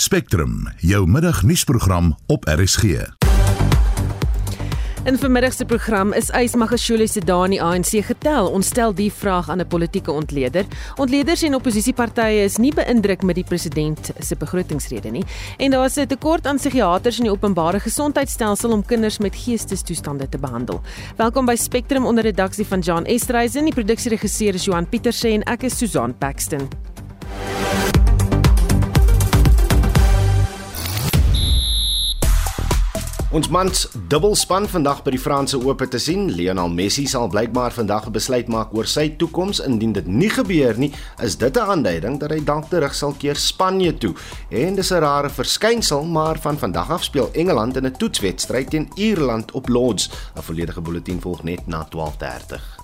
Spectrum, jou middagnuusprogram op RSG. In vermiddag se program is Ys Magashule se dae in die ANC getel. Ons stel die vraag aan 'n politieke ontleder. Ontleders en oppositiepartye is nie beïndruk met die president se begrotingsrede nie en daar is 'n tekort aan psigiaters in die openbare gesondheidstelsel om kinders met geestesstoestande te behandel. Welkom by Spectrum onder redaksie van John Estreisen. Die produksieregisseur is Johan Pieterse en ek is Susan Paxton. Ons mans dubbelspan vandag by die Franse Ope te sien. Lionel Messi sal blykbaar vandag 'n besluit maak oor sy toekoms. Indien dit nie gebeur nie, is dit 'n aanduiding dat hy dalk terug sal keer Spanje toe. En dis 'n rare verskynsel, maar van vandag af speel Engeland in 'n toetswedstryd teen Ierland op Lords. 'n Volledige bulletin volg net na 12:30.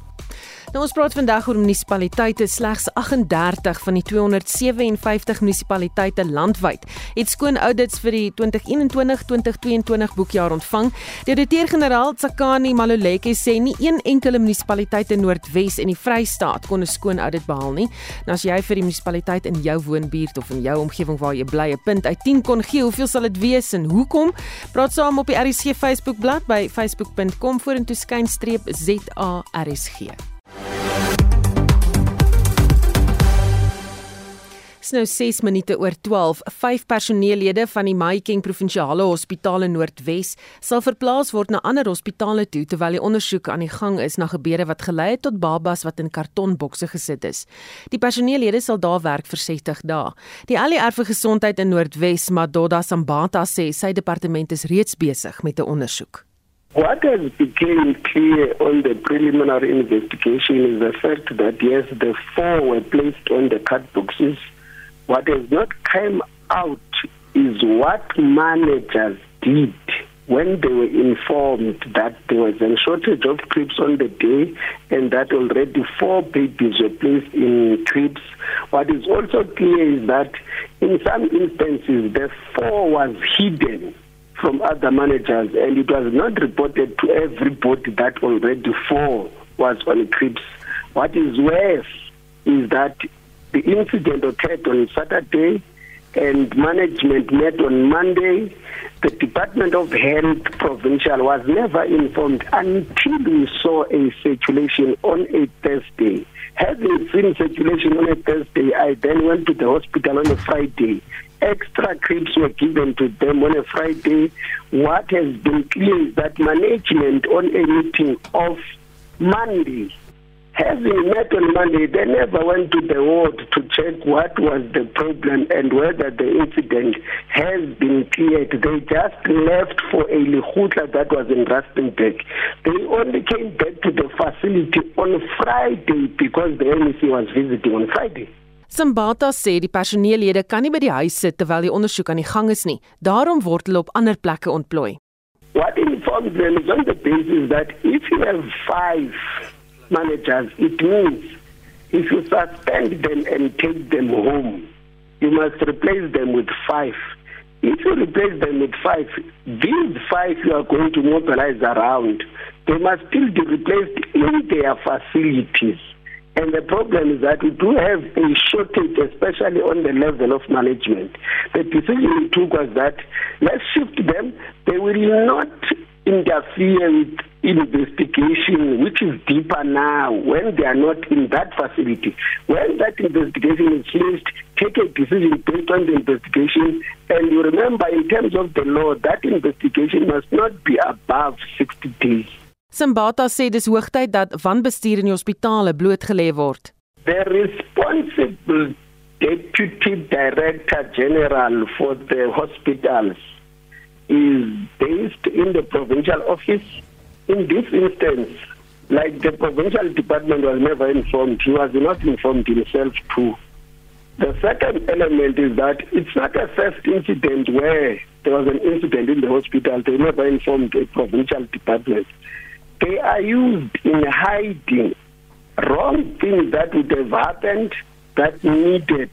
Nou ons praat vandag oor munisipaliteite. Slegs 38 van die 257 munisipaliteite landwyd het skoon audits vir die 2021-2022 boekjaar ontvang. Die direkteur-generaal Tsakani Maluleke sê nie een enkele munisipaliteit in Noordwes en die Vrystaat kon 'n skoon audit behaal nie. Nou as jy vir die munisipaliteit in jou woonbuurt of in jou omgewing waar jy bly 'n punt uit 10 kon gee, hoeveel sal dit wees en hoekom? Praat saam op die RSG Facebook bladsy by facebook.com vorentoe skynstreep ZARSG. Dis nou 6 minute oor 12. Vyf personeellede van die Mahikeng Provinsiale Hospitaal in Noordwes sal verplaas word na ander hospitale toe terwyl die ondersoek aan die gang is na gebeure wat gelei het tot babas wat in kartonbokse gesit is. Die personeellede sal daar werk vir 60 dae. Die ALR vir Gesondheid in Noordwes, Madoda Sambata sê sy departement is reeds besig met 'n ondersoek. What has become clear on the preliminary investigation is the fact that yes, the four were placed on the card boxes What has not come out is what managers did when they were informed that there was a shortage of cribs on the day and that already four babies were placed in cribs. What is also clear is that in some instances the four was hidden from other managers and it was not reported to everybody that already four was on cribs. What is worse is that the incident occurred on Saturday and management met on Monday. The Department of Health Provincial was never informed until we saw a circulation on a Thursday. Having seen circulation on a Thursday, I then went to the hospital on a Friday. Extra cribs were given to them on a Friday. What has been clear is that management on a meeting of Monday Having met on Monday, they never went to the ward to check what was the problem and whether the incident has been cleared. They just left for a lehutla that was in Rustenburg. They only came back to the facility on Friday because the MEC was visiting on Friday. Sambata sê die personeellede kan nie by die huis sit terwyl die ondersoek aan die gang is nie. Daarom word hulle op ander plekke ontplooi. What informs them is on the basis that if you have 5 managers, it means if you suspend them and take them home, you must replace them with five. If you replace them with five, these five you are going to mobilize around, they must still be replaced in their facilities. And the problem is that we do have a shortage, especially on the level of management. The decision we took was that let's shift them. They will not interfere with investigation which is deeper now when they are not in that facility. When that investigation is finished, take a decision based on the investigation. And you remember, in terms of the law, that investigation must not be above 60 days. Simbata sê dis hoogtyd dat wanbestuur in die hospitale blootgelê word. The responsible deputy director general for the hospitals is based in the provincial office. In this instance, like the provincial department was never informed, he was not informed himself too. The second element is that it's not a first incident where there was an incident in the hospital. They never informed a provincial department. They are used in hiding wrong things that would have happened that needed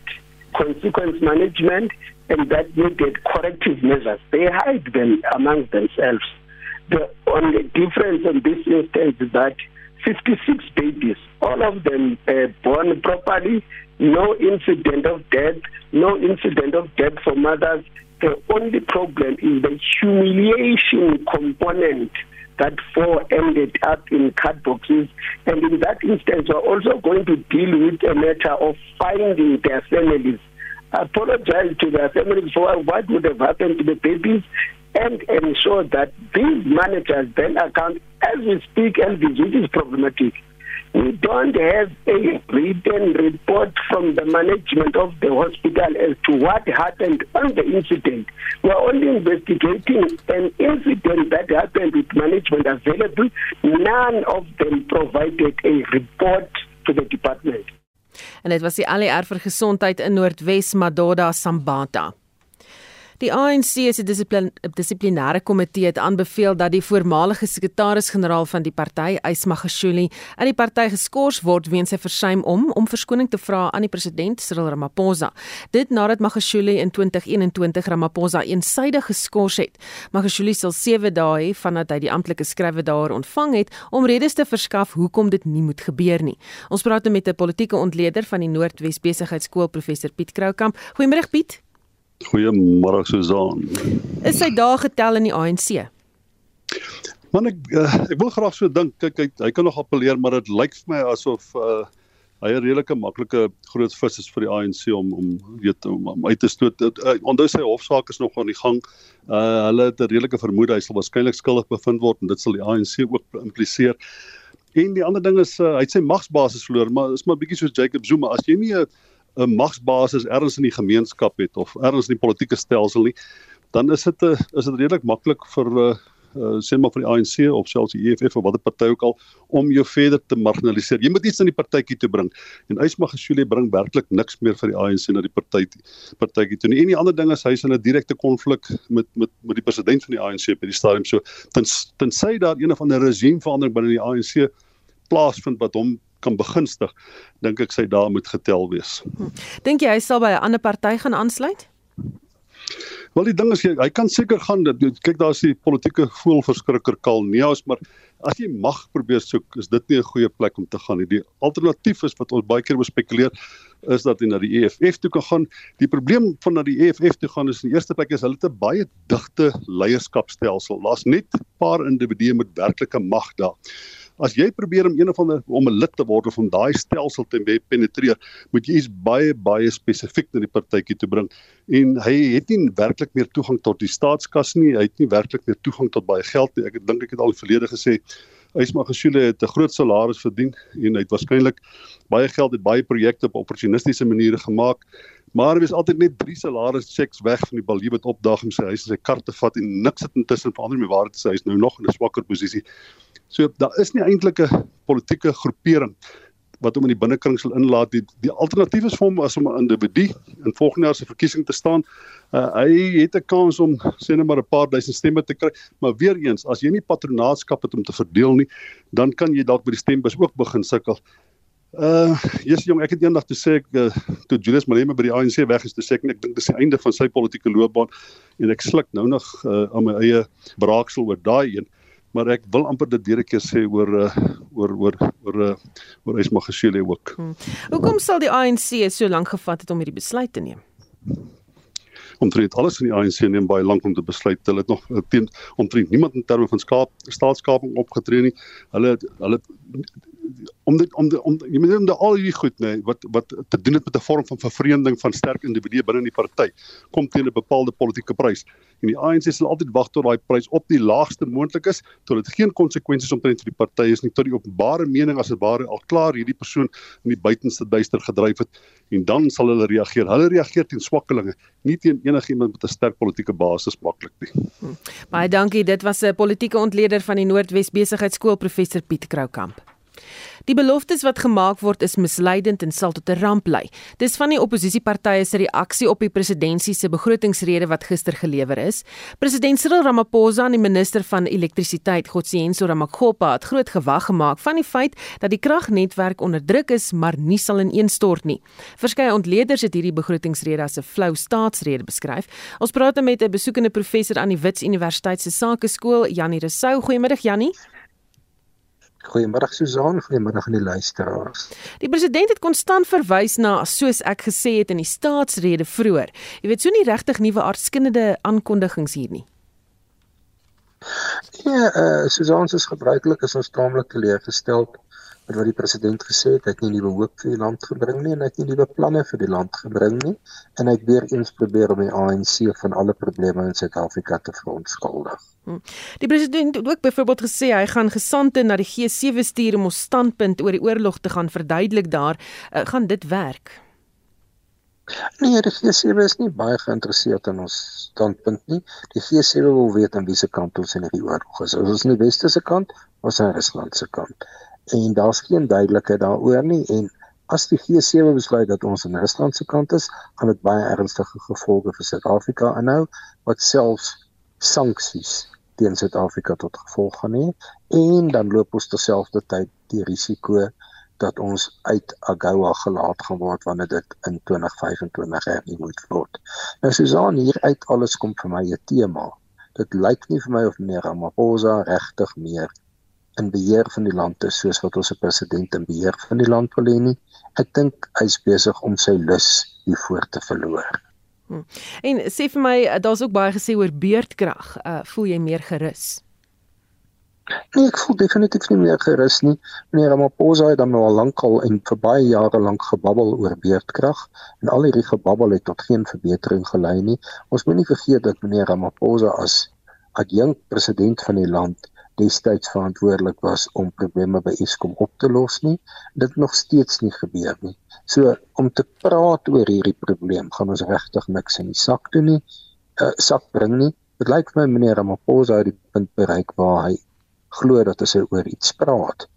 consequence management and that needed corrective measures. They hide them among themselves. The only difference in this instance is that 56 babies, all of them uh, born properly, no incident of death, no incident of death for mothers. The only problem is the humiliation component that four ended up in card boxes. And in that instance, we're also going to deal with a matter of finding their families. Apologize to their families for what would have happened to the babies and ensure that these managers then account as we speak and this is problematic. We don't have a written report from the management of the hospital as to what happened on the incident. We're only investigating an incident that happened with management available. None of them provided a report to the department. En dit was die ALR vir gesondheid in Noordwes Madoda Sambata. Die ANC se dissipline, dissiplinêre komitee het aanbeveel dat die voormalige sekretaris-generaal van die party, Ysmagashule, uit die party geskort word weens sy versuim om om verskoning te vra aan die president Cyril Ramaphosa. Dit nadat Magashule in 2021 Ramaphosa eensydig geskort het. Magashule sal 7 dae hê vandat hy die amptelike skrywe daar ontvang het om redes te verskaf hoekom dit nie moet gebeur nie. Ons praat met 'n politieke ontleder van die Noordwes Besigheidsskool, professor Piet Kroukamp. Goeiemôre Piet. Goeiemôre Susan. Is sy dae getel in die ANC? Man ek uh, ek wil graag so dink kyk hy, hy kan nog appeleer maar dit lyk vir my asof uh, hy 'n redelike maklike groot vis is vir die ANC om om weet om, om uit te stoot. Uh, onthou sy hofsaak is nog aan die gang. Uh, hulle het 'n redelike vermoede hy sal waarskynlik skuldig bevind word en dit sal die ANC ook impliseer. En die ander ding is uh, hy het sy magsbasis verloor, maar is maar bietjie soos Jacob Zuma. As jy nie 'n 'n magsbasis ergens in die gemeenskap het of ergens in die politieke stelsel nie, dan is dit 'n eh, is dit redelik maklik vir uh, sê maar vir die ANC of selfs die EFF of watter party ook al om jou verder te marginaliseer. Jy moet iets in die partytjie toe bring. En Ysmagashule bring werklik niks meer vir die ANC na die party partytjie toe nie. En die ander ding is hy's in 'n direkte konflik met met met die president van die ANC by die stadium so. Ten tensy daar een of ander regime verandering binne die ANC plaasvind wat hom kan begunstig, dink ek sy daar moet getel wees. Hm. Dink jy hy sal by 'n ander party gaan aansluit? Wel die ding is jy, hy kan seker gaan dit kyk daar's die politieke voelverskrikker Kalneus maar as jy mag probeer soek is dit nie 'n goeie plek om te gaan nie. Die alternatief is wat ons baie keer bespekuleer is dat jy na die EFF toe kan gaan. Die probleem van na die EFF toe gaan is in die eerste plek is hulle te baie digte leierskapstelsel. Daar's net 'n paar individue met werklike mag daar. As jy probeer om een of ander om 'n lid te word of om daai stelsel te penetreer, moet jy iets baie baie spesifiek na die partytjie toe bring. En hy het nie werklik meer toegang tot die staatskas nie. Hy het nie werklik meer toegang tot baie geld nie. Ek dink ek het al verlede gesê Ysma Gesule het 'n groot salaris verdien en hy het waarskynlik baie geld uit baie projekte op opportunistiese maniere gemaak. Maar was altyd net drie salaris checks weg van die balie wat opdaag om sy huis en sy kar te vat en niks het intussen verander nie waar dit sê hy is nou nog in 'n swakker posisie. So daar is nie eintlik 'n politieke groepering wat hom in die binnekring sal inlaat. Die die alternatief is vir hom as om 'n individu in volgende jaar se verkiesing te staan. Uh, hy het 'n kans om sê net maar 'n paar duisend stemme te kry, maar weer eens, as jy nie patronaatskap het om te verdeel nie, dan kan jy dalk by die stembus ook begin sukkel. Uh, Jesus jong, ek het eendag te sê ek uh, toe Julius Malema by die ANC weg is, te sê ek ek dink dis die einde van sy politieke loopbaan en ek sluk nou nog uh, aan my eie braaksel oor daai een maar ek wil amper dit weer 'n keer sê oor uh, oor oor oor uh, oor Ismagashule ook. Hmm. Hoekom sal die ANC so lank gevat het om hierdie besluit te neem? Omtrent alles in die ANC neem baie lank om te besluit. Hulle het nog teen omtrent niemand in terme van skaap staatskaping opgetree nie. Hulle hulle om dit om om jy moet om al hierdie goed nê nee, wat wat te doen het met 'n vorm van vervreemding van sterk individue binne die party kom teen 'n bepaalde politieke prys. En die ANC sal altyd wag tot daai prys op die laagste moontlik is tot dit geen konsekwensies omtrent vir die party is nie tot die openbare mening as dit ware al klaar hierdie persoon in die buitenste duister gedryf het. En dan sal hulle reageer. Hulle reageer teen swakkelinge nie teen enigiemand met 'n sterk politieke basis maklik nie. Hm. baie dankie. Dit was 'n politieke ontleder van die Noordwes Besigheidsskool professor Piet Kroukamp Die beloftes wat gemaak word is misleidend en sal tot 'n ramp lei. Dis van die oppositiepartye se reaksie op die presidentsie se begrotingsrede wat gister gelewer is. President Cyril Ramaphosa en die minister van elektrisiteit, Godsiyenso Ramakgopa, het groot gewag gemaak van die feit dat die kragnetwerk onder druk is, maar nie sal ineenstort nie. Verskeie ontleeders het hierdie begrotingsrede as 'n flou staatsrede beskryf. Ons praat met 'n besoekende professor aan die Wits Universiteit se Sakeskool, Janie Resou. Goeiemiddag Janie. Goeiemôre Susan, goeiemôre aan die luisteraars. Die president het konstant verwys na soos ek gesê het in die staatsrede vroeër. Jy weet so nie regtig nuwe aardskinnende aankondigings hier nie. Ja, uh, Susan se gebruiklik is ons taamlik teleurgestel met wat die president gesê het, hy het nie nuwe hoop vir die land gebring nie en hy het nie nuwe planne vir die land gebring nie en hy het weer eens probeer om die ANC van alle probleme in Suid-Afrika te verontskuldig. Hm. Die president het ook byvoorbeeld gesê hy gaan gesante na die G7 stuur om ons standpunt oor die oorlog te gaan verduidelik daar. Uh, gaan dit werk? Nee, die G7 is nie baie geïnteresseerd in ons standpunt nie. Die G7 wil weet aan wiese kant ons in hierdie oorlog is. Ons is aan die weste se kant of aan Rusland se kant en daar's geen duidelikheid daaroor nie en as die G7 besluit dat ons aan Rusland se kant is, gaan dit baie ernstige gevolge vir Suid-Afrika inhou wat selfs sanksies teen Suid-Afrika tot gevolg gaan hê en dan loop ons terselfdertyd die risiko dat ons uit AGOA gelaat gaan word wanneer dit in 2025 hernie moet word. Nou Susan hier uit alles kom vir my 'n tema. Dit lyk nie vir my of meneer Ramaphosa regtig meer in beheer van die land is soos wat ons 'n president in beheer van die land wil hê nie. Ek dink hy's besig om sy lus hiervoor te verloor. Hmm. En sê vir my, eh, daar's ook baie gesê oor beurtkrag. Uh voel jy meer gerus? Nee, ek voel definitief nie meer gerus nie. Meneer Ramaphosa het dan nou al lankal en vir baie jare lank gebabbel oor beurtkrag en al hierdie gebabbel het tot geen verbetering gelei nie. Ons moenie vergeet dat meneer Ramaphosa as adjunkt president van die land destyds verantwoordelik was om probleme by Eskom op te los nie. Dit nog steeds nie gebeur nie. So om te praat oor hierdie probleem gaan ons regtig niks in die sak doen nie. Uh, sak bring nie. Dit lyk vir my meneer Ramaphosa het die punt bereik waar hy glo dat as hy oor iets praat,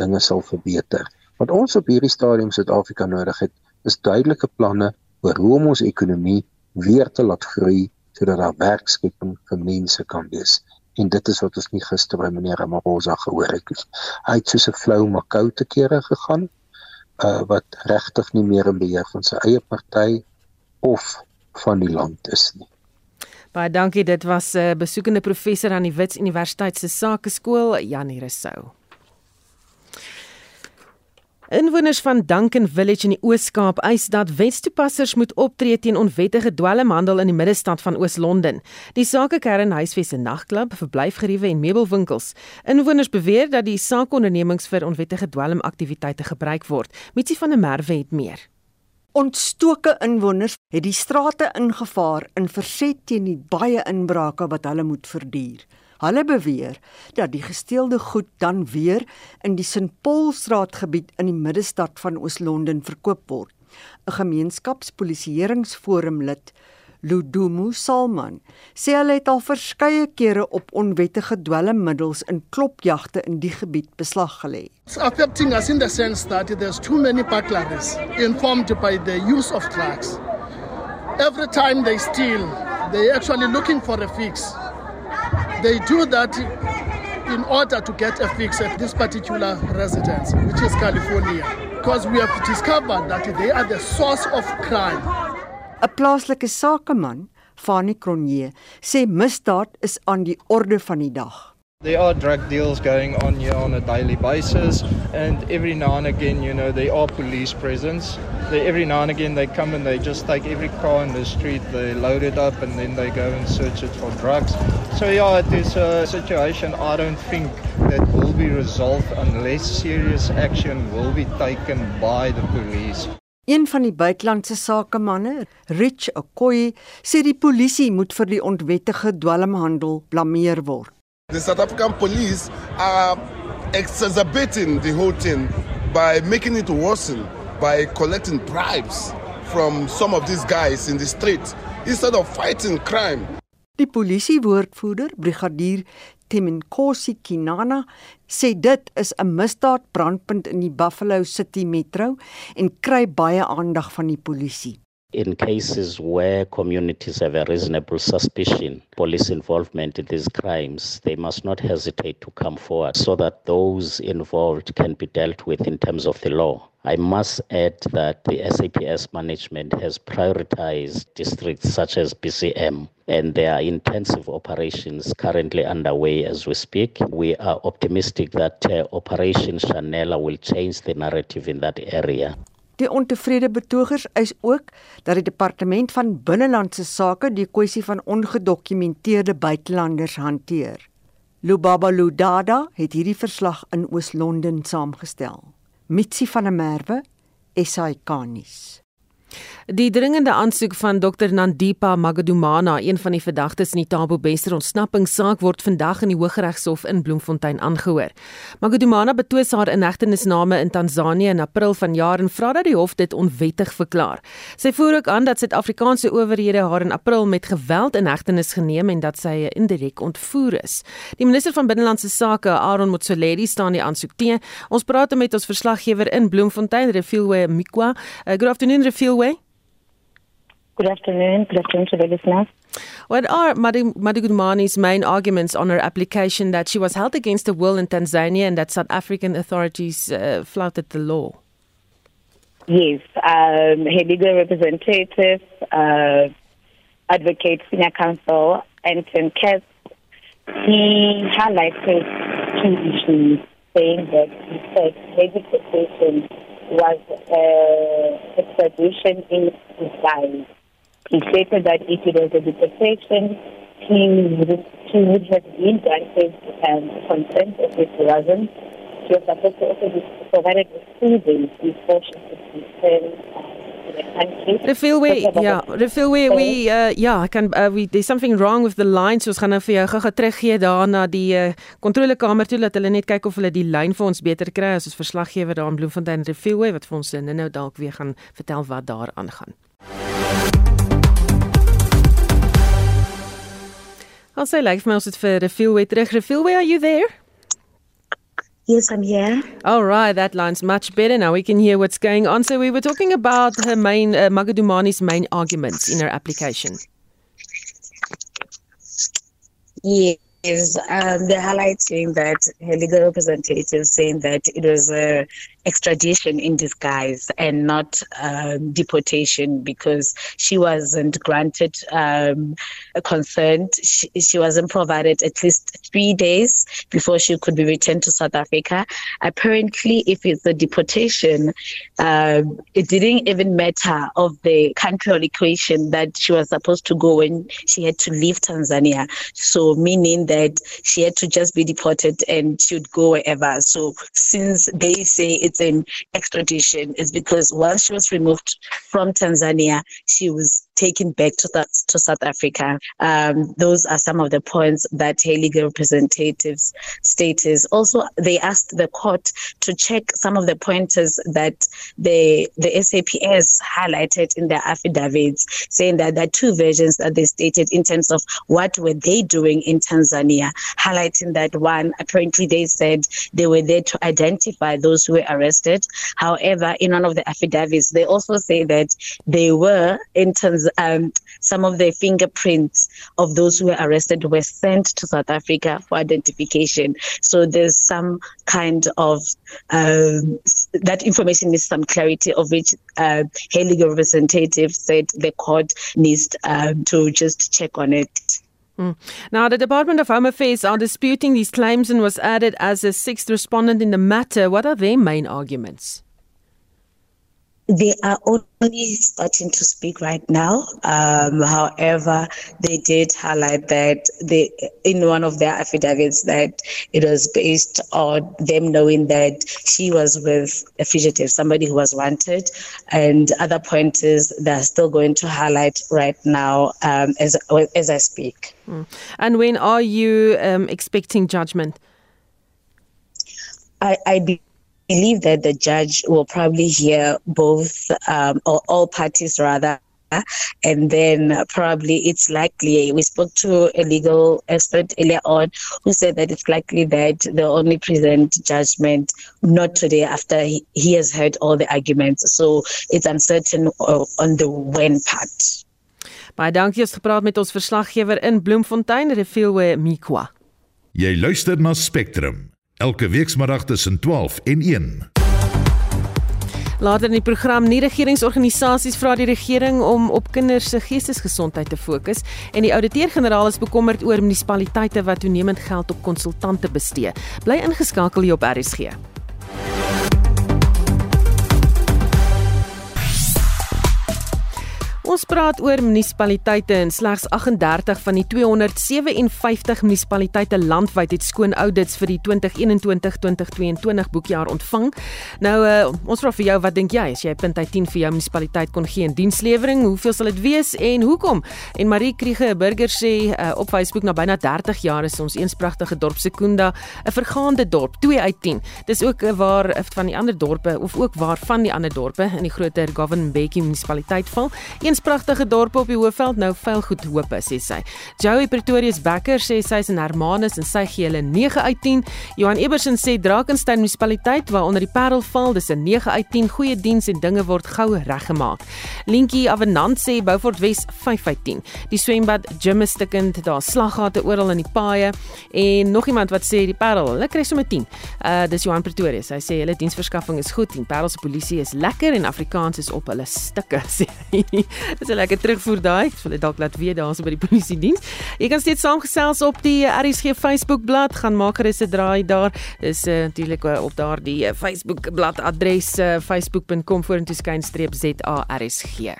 dinge sal verbeter. Wat ons op hierdie stadium Suid-Afrika nodig het, is duidelike planne oor hoe om ons ekonomie weer te laat groei sodat daar werkskeping vir mense kan wees en dit is wat ons nie gister by meneer Ramaphosa gehoor het nie. Hy het soos 'n flou makou te kere gegaan uh wat regtig nie meer in beheer van sy eie party of van die land is nie. Baie dankie, dit was 'n uh, besoekende professor aan die Wits Universiteit se Sakeskool, Janie Rousseau. Inwoners van Duncan Village in die Oos-Kaap eis dat wetstoepassers moet optree teen onwettige dwelmhandel in die middestad van Oos-London. Die sakekern huisves en nagklub, verblyfgeriewe en meubelwinkels. Inwoners beweer dat die saakondernemings vir onwettige dwelmaktiwiteite gebruik word. Mitsi van der Merwe het meer. Ontstoke inwoners het die strate ingevaar in verset teen die baie inbrake wat hulle moet verduur. Hulle beweer dat die gesteelde goed dan weer in die St Paulstraat gebied in die middestad van Oos-London verkoop word. 'n Gemeenskapspolisieeringsforum lid, Ludumu Salman, sê hulle het al verskeie kere op onwettige dwelmmiddels in klopjagte in die gebied beslag gelê. It's affecting us in the sense that there's too many burglaries informed by the use of drugs. Every time they steal, they actually looking for a fix. They do that in order to get a fix at this particular residence, which is California, because we have discovered that they are the source of crime. 'n Plaaslike sakeman, Fanie Cronje, sê misdaad is aan die orde van die dag. There are drug deals going on here on a daily basis, and every now and again, you know, there are police presence. They, every now and again, they come and they just take every car in the street, they load it up, and then they go and search it for drugs. So, yeah, it is a situation I don't think that will be resolved unless serious action will be taken by the police. Een van die buitelandse sakemanne, Rich Okoye, sê die polisie moet vir die ontwettige dwelmhandel blameer word. The South African police are exacerbating the whole thing by making it worsen by collecting bribes from some of these guys in the street instead of fighting crime. Die polisiewoordvoerder, brigadier Temenkosi Kinana, sê dit is 'n misdaadbrandpunt in die Buffalo City Metro en kry baie aandag van die polisie. In cases where communities have a reasonable suspicion police involvement in these crimes, they must not hesitate to come forward so that those involved can be dealt with in terms of the law. I must add that the SAPS management has prioritized districts such as BCM and there are intensive operations currently underway as we speak. We are optimistic that uh, Operation Chanela will change the narrative in that area. Die ontevrede betogers eis ook dat die departement van binnelandse sake die kwessie van ongedokumenteerde buitelanders hanteer. Lubaba Ludada het hierdie verslag in Oos-London saamgestel. Mitsi van der Merwe, SAK-nuus. Die dringende aansoek van Dr Nandipa Magadumana, een van die verdagtes in die Tabo Bester ontsnappingssaak, word vandag in die Hooggeregshof in Bloemfontein aangehoor. Magadumana betwis haar inhegtenisname in Tansanië in April vanjaar en vra dat die hof dit onwettig verklaar. Sy voer ook aan dat Suid-Afrikaanse owerhede haar in April met geweld in hegtenis geneem en dat sy indirek ontvoer is. Die minister van Binnelandse Sake, Aaron Motsoaledi, staan die aansoek teen. Ons praat met ons verslaggewer in Bloemfontein, Refilwe Mikwa. Uh, good afternoon, Refilwe. Good afternoon. Good afternoon to the listeners. What are Madugumani's main arguments on her application that she was held against her will in Tanzania and that South African authorities uh, flouted the law? Yes, um, her legal representative, uh, advocate, senior counsel, Anton Katz, he highlighted two issues, saying that he said legislation was uh, extradition in disguise. He stated that if it was a deportation, he would, he would have been granted um, consent if it wasn't. She was supposed to also be provided with days before she could return. Um, Refilwe, ja, Refilwe, we uh ja, kan uh, we there's something wrong with the line. So ons gaan nou vir jou gou-gou teruggee daarna die uh, kontrolekamer toe dat hulle net kyk of hulle die lyn vir ons beter kry as ons verslaggewer daar in Bloemfontein Refilwe wat vir ons nou dalk weer gaan vertel wat daar aangaan. I'll say like my het vir Refilwe terug. Refilwe, are you there? Yes, I'm here. All right, that line's much better now. We can hear what's going on. So we were talking about her main uh, Magadumani's main arguments in her application. Yeah is um, they're highlighting that her legal representative saying that it was a extradition in disguise and not um, deportation because she wasn't granted um, consent. She, she, wasn't provided at least three days before she could be returned to South Africa. Apparently, if it's a deportation, uh, it didn't even matter of the country or equation that she was supposed to go when she had to leave Tanzania. So, meaning that she had to just be deported and she would go wherever. So, since they say it's an extradition, is because once she was removed from Tanzania, she was taken back to, that, to South Africa. Um, those are some of the points that her legal representatives stated. Also, they asked the court to check some of the pointers that the the SAPS highlighted in their affidavits, saying that there are two versions that they stated in terms of what were they doing in Tanzania, highlighting that one, apparently they said they were there to identify those who were arrested. However, in one of the affidavits, they also say that they were in Tanzania um, some of the fingerprints of those who were arrested were sent to South Africa for identification. So there's some kind of um, that information needs some clarity, of which uh, her legal representative said the court needs um, to just check on it. Hmm. Now, the Department of Home Affairs are disputing these claims and was added as a sixth respondent in the matter. What are their main arguments? They are only starting to speak right now. Um, however, they did highlight that they, in one of their affidavits that it was based on them knowing that she was with a fugitive, somebody who was wanted, and other pointers they're still going to highlight right now um, as as I speak. Mm. And when are you um, expecting judgment? I, I be- believe that the judge will probably hear both um, or all parties rather and then probably it's likely we spoke to a legal expert earlier on who said that it's likely that they'll only present judgment not today after he, he has heard all the arguments. So it's uncertain uh, on the when part. Baie dankie het gepraat met ons verslaggewer in Bloemfontein Refilwe Mikwa. Jy luister na Spectrum elke weekmiddag tussen 12 en 1 Later in die program nie regeringsorganisasies vra die regering om op kinders se geestesgesondheid te fokus en die ouditeur-generaal is bekommerd oor munisipaliteite wat toenemend geld op konsultante bestee. Bly ingeskakel hier op RSG. Ons praat oor munisipaliteite en slegs 38 van die 257 munisipaliteite landwyd het skoon audits vir die 2021-2022 boekjaar ontvang. Nou uh, ons vra vir jou, wat dink jy as jy punt uit 10 vir jou munisipaliteit kon gee in dienslewering? Hoeveel sal dit wees en hoekom? En Marie Kriege, 'n burger sê uh, op Facebook na byna 30 jaar is ons eenspragtige dorp Sekunda 'n vergaande dorp, 2 uit 10. Dis ook uh, waar van die ander dorpe of ook waar van die ander dorpe in die groter Govenbeki munisipaliteit val. Een pragtige dorpe op die Hoëveld nou vuil goed hoop sê sy. Joey Pretorius Becker sê sy is in Hermanus en sy gee hulle 9 uit 10. Johan Ebersen sê Drakensberg munisipaliteit waaronder die Parel val, dis 'n 9 uit 10. Goeie diens en dinge word gou reggemaak. Lientjie Avenant sê Beaufort Wes 5 uit 10. Die swembad gym is stikkend, daar slaggate oral in die paaie en nog iemand wat sê die Parel, hulle kry sommer 10. Uh dis Johan Pretorius. Hy sê hulle diensverskaffing is goed en Parel se polisie is lekker en Afrikaans is op hulle stikke sê. Dis 'n lekker terugvoer daai. Ek wil dit dalk laat weet daarso by die polisie diens. Jy kan steeds saamgesels op die RSG Facebook bladsy. Gaan maak gerus 'n draai daar. Dis uh, natuurlik uh, op daardie uh, Facebook bladsy adres uh, facebook.com vorentoe skynstreep ZARSG.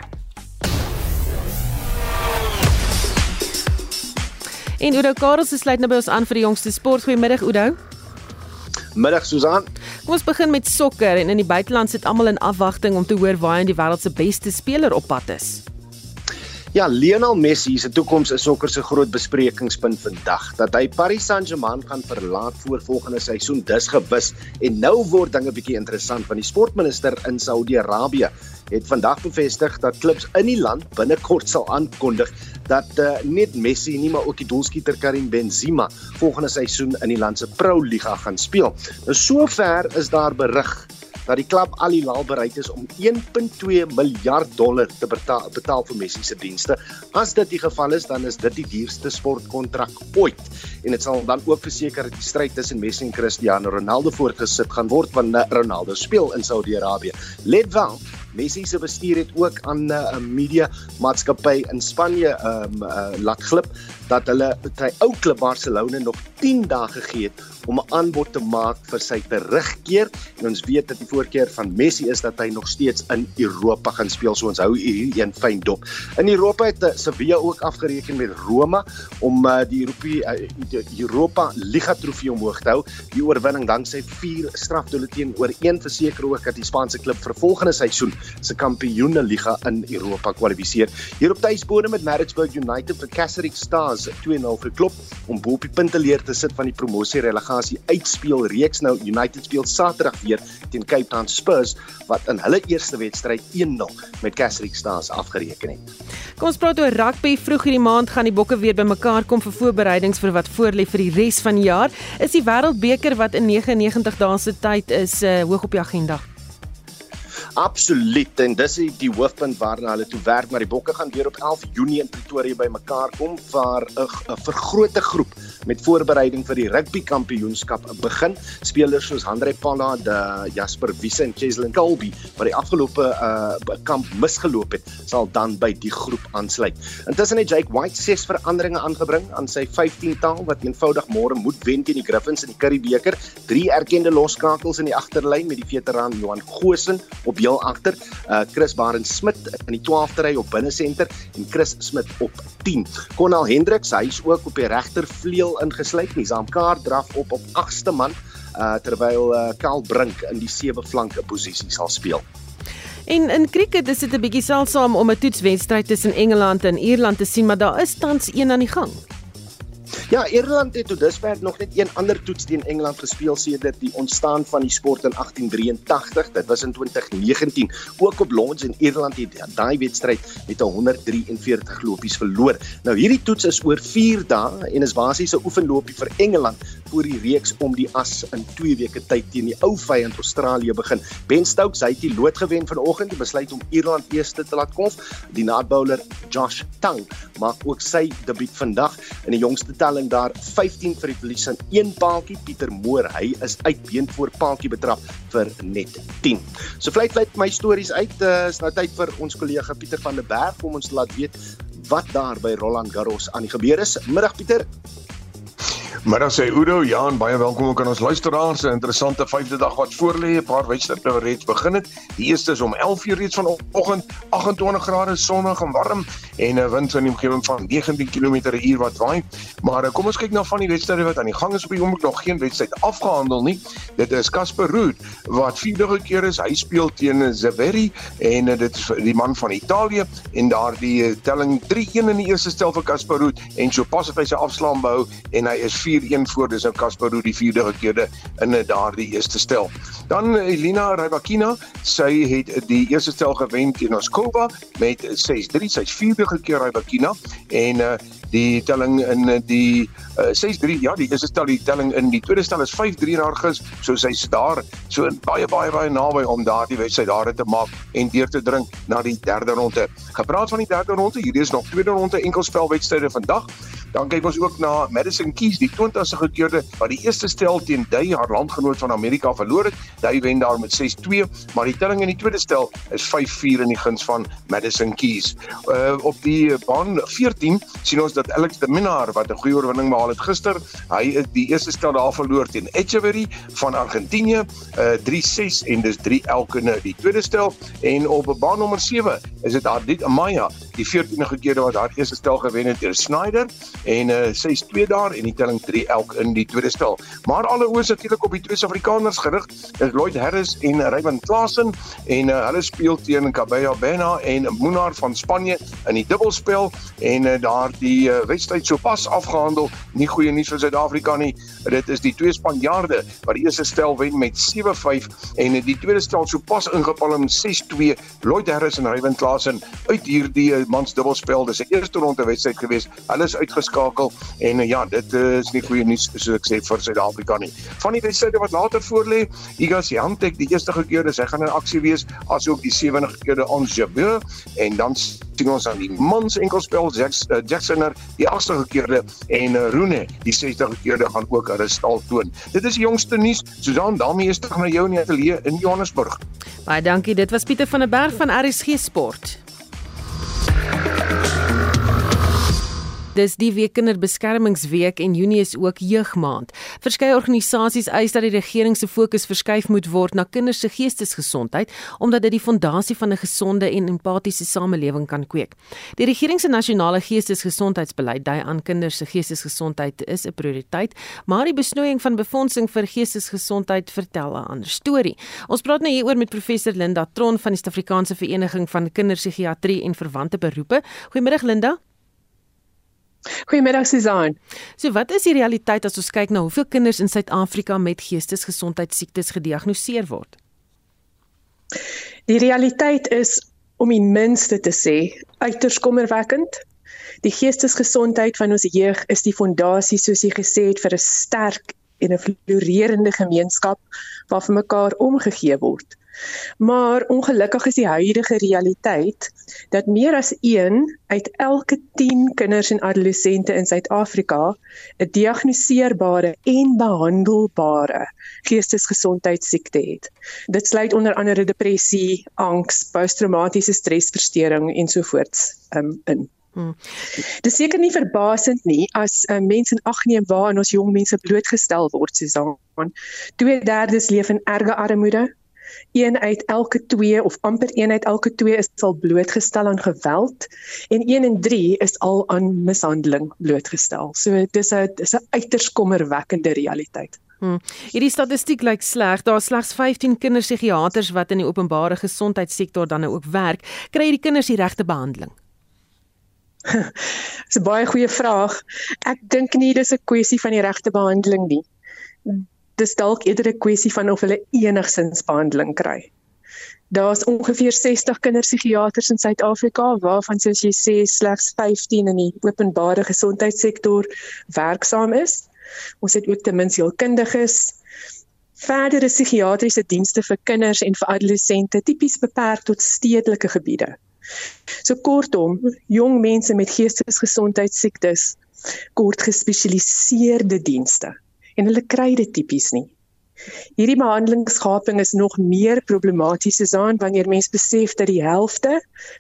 En Udo Karels sluit nou by ons aan vir die jongste sport. Goeiemiddag Udo. Middag Susan. Kom ons begin met sokker en in die buiteland sit almal in afwagting om te hoor waar hy die wêreld se beste speler op pad is. Ja, Lionel Messi se toekoms is sokker se groot besprekingspunt vandag. Dat hy Paris Saint-Germain gaan verlaat voor volgende seisoen, dis gewis. En nou word dinge bietjie interessant want die sportminister in Saudi-Arabië het vandag bevestig dat klubs in die land binnekort sal aankondig dat uh, net Messi nie maar ook die doelskieter Karim Benzema volgende seisoen in die land se Pro Liga gaan speel. Nou sover is daar berig dat die klub Al Hilal bereid is om 1.2 miljard dollar te betaal, betaal vir Messi se dienste. As dit die geval is, dan is dit die duurste sportkontrak ooit. En dit sal dan ook verseker dat die stryd tussen Messi en Cristiano Ronaldo voortgesit gaan word wanneer Ronaldo speel in Saudi-Arabië. Let wel, Messi se bestuur het ook aan 'n uh, media maatskappy in Spanje um, uh, laat glip dat hulle sy ou klub Barcelona nog 10 dae gegee het om 'n aanbod te maak vir sy terugkeer. En ons weet dat die voorkeur van Messi is dat hy nog steeds in Europa gaan speel. So ons hou hier een fyn dop. In Europa het uh, Sevilla ook afgereken met Roma om uh, die Europa uh, die Europa Liga trofee omhoog te hou. Die oorwinning danksy 4 strafdoele teenoor 1 verseker ook dat die Spaanse klub vir volgende seisoen se Kampioenliga in Europa kwalifiseer. Hier op tuisbode met Maritzburg United vir Kasserik Stars 2-0 verklop om bo op die punteleer te sit van die promosie relegasie uitspeel reeks. Nou United speel Saterdag weer teen Cape Town Spurs wat in hulle eerste wedstryd 1-0 met Kasserik Stars afgereken het. Kom ons praat oor rugby. Vroeg hierdie maand gaan die bokke weer bymekaar kom vir voorbereidings vir wat voorlê vir die res van die jaar. Is die Wêreldbeker wat in 99 dae se tyd is uh, hoog op die agenda? Absoluut en dis die hoofpunt waarna hulle toe werk maar die bokke gaan weer op 11 Junie in Pretoria bymekaar kom vir 'n vergrote groep met voorbereiding vir die rugby kampioenskap begin. Spelers soos Andre Pollard, Jasper Wiese en Cheslin Colby wat die afgelope uh, kamp misgeloop het, sal dan by die groep aansluit. Intussen het Jake White ses veranderinge aangebring aan sy 15-tal wat eenvoudig môre moet wen teen die Griffins in die Currie beker. Drie erkende loskakels in die agterlyn met die veteraan Johan Goshen op heel agter, uh, Chris Barend Smit in die 12de ry op binnesenter en Chris Smit op 10. Konal Hendriks, hy is ook op die regtervleuel ingesluit. Nizam Kaar draf op op 8ste man uh, terwyl uh, Karl Brink in die sewe flanke posisie sal speel. En in cricket is dit 'n bietjie selsaam om 'n toetswedstryd tussen Engeland en Ierland te sien, maar daar is tans een aan die gang. Ja, Ierland het tot dusver nog net een ander toets teen Engeland gespeel sedert die ontstaan van die sport in 1883. Dit was in 2019. Ook op Lords en Ierland het daai wedstryd met 143 lopies verloor. Nou hierdie toets is oor 4 dae en is basies 'n oefenlopie vir Engeland voor die reeks om die as in 2 weke tyd teen die ou vyand Australië begin. Ben Stokes hy het die lood gewen vanoggend en besluit om Ierland eerste te laat kom. Die naadbouler Josh Tang maak ook sy debuut vandag in die jongste telling daar 15 vir die verlies aan een paaltjie Pieter Moor. Hy is uitbeen voor paaltjie betrap vir net 10. So vlei vlei my stories uit. Uh, is nou tyd vir ons kollega Pieter van der Berg om ons laat weet wat daar by Roland Garros aan die gebeur is. Middag Pieter. Middag sê Udo, ja en baie welkom ook aan ons luisteraars. 'n Interessante vyfde dag wat voorlê. 'n Paar wedstryde wat reeds begin het. Die eerste is om 11:00 reeds vanoggend, 28 grade sonnig en warm en 'n wind in die omgewing van 19 km/h wat waai. Maar kom ons kyk na van die wedstryde wat aan die gang is op die oomblik nog geen wedstryd afgehandel nie. Dit is Casper Ruud wat vierde keer is. Hy speel teen Zaveri en dit is die man van Italië en daardie telling 3-1 in die eerste stel vir Casper Ruud en so pas het hy sy afslaam behou en hy is 4-1 voor dis nou Casper Ruud die vierde gekeerde in daardie eerste stel. Dan Elina Rybakina, sy het die eerste stel gewen teen Oskova met 6-3, sy's vierde gekeer Rybakina en uh, die telling in die uh, 6-3 ja die eerste stel die telling in die tweede stel is 5-3 in haar gus so sy's daar so baie baie baie naby om daardie wedstryd daar te maak en deur te dring na die derde ronde. Gepraat van die derde ronde, hierdie is nog tweede ronde enkelspelwedstryde vandag. Dan kyk ons ook na Madison Keys, die 20ste gekeurde wat die eerste stel teen Duy haar landgenoot van Amerika verloor het. Duy wen daar met 6-2, maar die telling in die tweede stel is 5-4 in die guns van Madison Keys. Uh op die baan 14 sien ons dat Alex de Minaar wat 'n goeie oorwinning behaal het gister, hy het die eerste stel daar verloor teen Echeverry van Argentinië, uh 3-6 en dis 3 elke in die tweede stel en op baan nommer 7 is dit Ardit Amaya, die 14de gekeerde wat haar eerste stel gewen het teen Snyder en uh, is twee daar en die telling 3 elk in die tweede stel. Maar alle oë is natuurlik op die twee Suid-Afrikaners gerig. Dit Lloyd Harris en Raymond Klaasen en uh, hulle speel teen Cabello Bena en Munar van Spanje in die dubbelspel en uh, daar die uh, wedstryd sopas afgehandel. Nie goeie nuus vir Suid-Afrika nie. Dit is die twee Spanjaarde wat die eerste stel wen met 7-5 en die tweede stel sopas ingepalm 6-2. Lloyd Harris en Raymond Klaasen uit hierdie uh, mans dubbelspel. Dis 'n eerste ronde wedstryd gewees. Hulle is uitges uitgeskakel en uh, ja, dit is nie goeie nuus soos ek sê vir Suid-Afrika nie. Van die wedstryde wat later voorlê, Iga Swiatek die eerste gekeerde, sy gaan in aksie wees, asook die sewende gekeerde Ons Jabeur en dan sien ons aan die mans enkelspel Jackson uh, Jacksoner die agste gekeerde en uh, Rune die 60 gekeerde gaan ook hulle stal toon. Dit is die jongste nuus. Susan, daarmee is terug na jou in die ateljee in Johannesburg. Baie dankie. Dit was Pieter van der Berg van RSG Sport. Dis die week kinderbeskermingsweek en Junie is ook jeugmaand. Verskeie organisasies eis dat die regering se fokus verskuif moet word na kinders se geestesgesondheid omdat dit die fondasie van 'n gesonde en empatiese samelewing kan kweek. Die regering se nasionale geestesgesondheidsbeleid dui aan kinders se geestesgesondheid is 'n prioriteit, maar die besnoeiing van befondsing vir geestesgesondheid vertel 'n ander storie. Ons praat nou hieroor met professor Linda Tron van die Suid-Afrikaanse Vereniging van Kinderpsigiatrie en Verwante Beroepe. Goeiemôre Linda. Goeiemiddag Susan. So wat is die realiteit as ons kyk na hoeveel kinders in Suid-Afrika met geestesgesondheidsiektes gediagnoseer word? Die realiteit is om die minste te sê uiters kommerwekkend. Die geestesgesondheid van ons jeug is die fondasie soos jy gesê het vir 'n sterk en 'n floreerende gemeenskap waar vir mekaar omgegee word. Maar ongelukkig is die huidige realiteit dat meer as 1 uit elke 10 kinders en adolessente in Suid-Afrika 'n diagnoseerbare en behandelbare geestesgesondheidsiekte het. Dit sluit onder andere depressie, angs, posttraumatiese stresversteuring ensovoorts um, in. Hmm. Dit seker nie verbasend nie as uh, mens in ag neem waar ons jong mense blootgestel word, Susan. 2/3 leef in erge armoede, een uit elke 2 of amper een uit elke 2 is al blootgestel aan geweld en 1 in 3 is al aan mishandeling blootgestel. So dis 'n dis 'n uiters kommerwekkende realiteit. Hmm. Hierdie statistiek lyk sleg. Daar is slegs 15 kinderpsigiaters wat in die openbare gesondheidssektor dan nou ook werk. Kry hierdie kinders die regte behandeling? Dis 'n baie goeie vraag. Ek dink nie dis 'n kwessie van die regte behandeling nie. Dis dalk eerder 'n kwessie van of hulle enigsins behandeling kry. Daar's ongeveer 60 kinderpsigiaters in Suid-Afrika waarvan soos jy sê slegs 15 in die openbare gesondheidssektor werksaam is. Ons het ook ten minste hulpkundiges. Verdere psigiatriese dienste vir kinders en vir adolessente tipies beperk tot stedelike gebiede. So kortom, jong mense met geestesgesondheidsiektes kort gespesialiseerde dienste en hulle kry dit tipies nie. Hierdie behandelingsgaping is nog meer problematies gesaan wanneer mens besef dat die helfte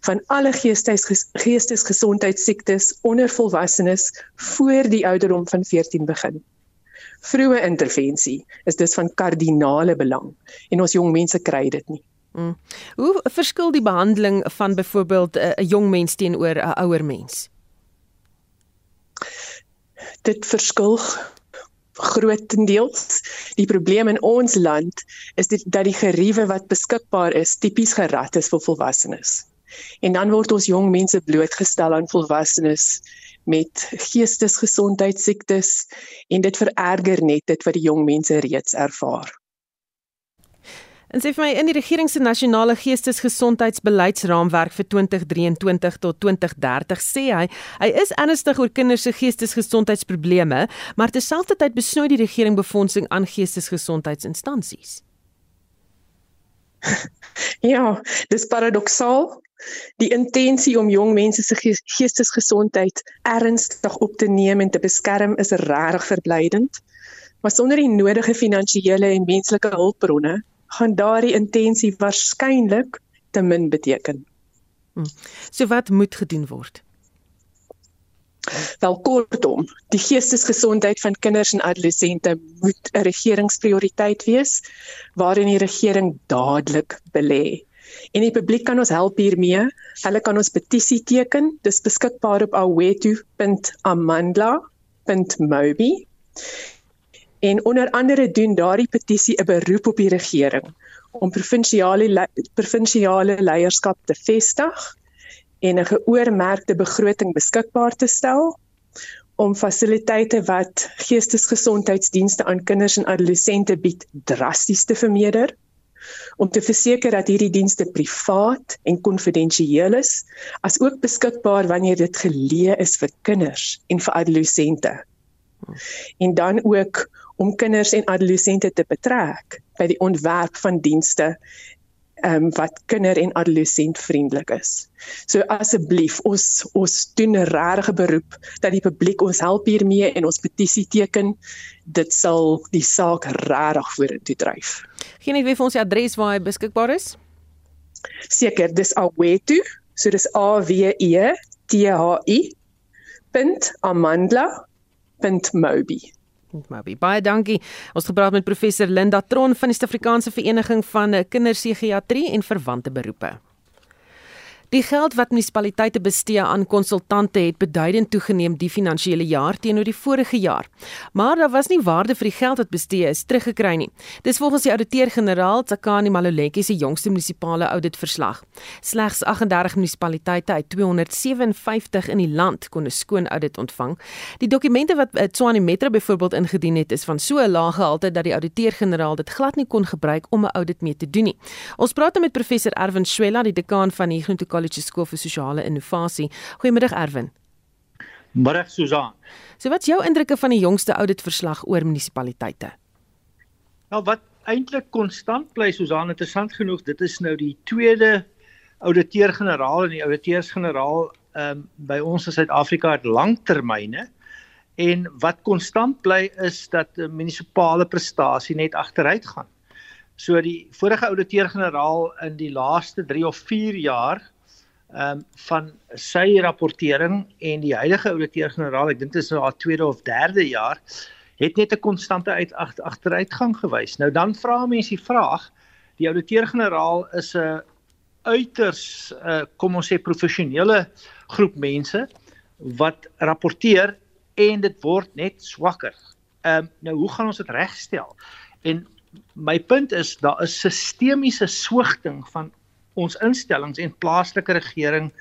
van alle geestes geestesgesondheidsiektes onder volwassenes voor die ouderdom van 14 begin. Vroeë intervensie is dus van kardinale belang en ons jong mense kry dit nie. Mm. Hoe verskil die behandeling van byvoorbeeld 'n jong mens teenoor 'n ouer mens? Dit verskil grootendeels. Die probleem in ons land is dit dat die geriewe wat beskikbaar is tipies gerad is vir volwassenes. En dan word ons jong mense blootgestel aan volwassenes met geestesgesondheidsiektes en dit vererger net dit wat die jong mense reeds ervaar. En sê vir my in die regering se nasionale geestesgesondheidsbeleidsraamwerk vir 2023 tot 2030 sê hy hy is ernstig oor kinders se geestesgesondheidsprobleme, maar terselfdertyd besnoei die regering befondsing aan geestesgesondheidsinstansies. Ja, dis paradoksaal. Die intensie om jong mense se geestesgesondheid ernstig op te neem en te beskerm is regtig verblydend. Maar sonder die nodige finansiële en menslike hulpbronne gaan daardie intensie waarskynlik te min beteken. Hmm. So wat moet gedoen word? Wel kortom, die geestesgesondheid van kinders en adolessente moet 'n regeringsprioriteit wees waarin die regering dadelik belê. En die publiek kan ons help hiermee. Hulle kan ons petisie teken. Dis beskikbaar op awetu.amandla.mobi. En onder andere doen daardie petisie 'n beroep op die regering om provinsiale provinsiale leierskap te vestig en 'n geoormerkte begroting beskikbaar te stel om fasiliteite wat geestesgesondheidsdienste aan kinders en adolessente bied drasties te vermeerder om te verseker dat hierdie dienste privaat en konfidensieel is asook beskikbaar wanneer dit geleë is vir kinders en vir adolessente en dan ook om kinders en adolessente te betrek by die ontwerp van dienste ehm um, wat kinder en adolessent vriendelik is. So asseblief ons ons doen 'n regte beroep dat die publiek ons help hiermee en ons petisie teken. Dit sal die saak regtig vorentoe dryf. Geen net wie vir ons die adres waar hy beskikbaar is? Seker, dis Awetu. So dis A W E T H I. .amandla www.mobi. Mobi. Baie dankie. Ons gepraat met professor Linda Tron van die Suid-Afrikaanse Vereniging van Kinderpsigiatrie en Verwante Beroepe. Die geld wat munisipaliteite bestee aan konsultante het beduidend toegeneem die finansiële jaar teenoor die vorige jaar. Maar daar was nie waarde vir die geld wat bestee is teruggekry nie. Dis volgens die ouditeur-generaal Tsakani Maluleke se jongste munisipale auditverslag. Slegs 38 munisipaliteite uit 257 in die land kon 'n skoon audit ontvang. Die dokumente wat eh, Tshwane Metro byvoorbeeld ingedien het, is van so 'n lae gehalte dat die ouditeur-generaal dit glad nie kon gebruik om 'n audit mee te doen nie. Ons praat nou met professor Erwin Swela, die dekaan van die Groente College Skool vir Sosiale Innovasie. Goeiemiddag Erwin. Middag Susan. So wat's jou indrukke van die jongste auditverslag oor munisipaliteite? Nou wat eintlik konstant bly Susan, interessant genoeg, dit is nou die tweede ouditeur-generaal en die auditeurs-generaal ehm um, by ons in Suid-Afrika het langtermyne en wat konstant bly is dat munisipale prestasie net agteruit gaan. So die vorige ouditeur-generaal in die laaste 3 of 4 jaar ehm um, van sy rapportering en die huidige ouditeur-generaal, ek dink dit is nou haar tweede of derde jaar, het net 'n konstante uit agteruitgang gewys. Nou dan vra mense die vraag, die ouditeur-generaal is 'n uiters uh, kom ons sê professionele groep mense wat rapporteer en dit word net swakker. Ehm um, nou hoe gaan ons dit regstel? En my punt is daar is sistemiese swigting van ons instellings en plaaslike regering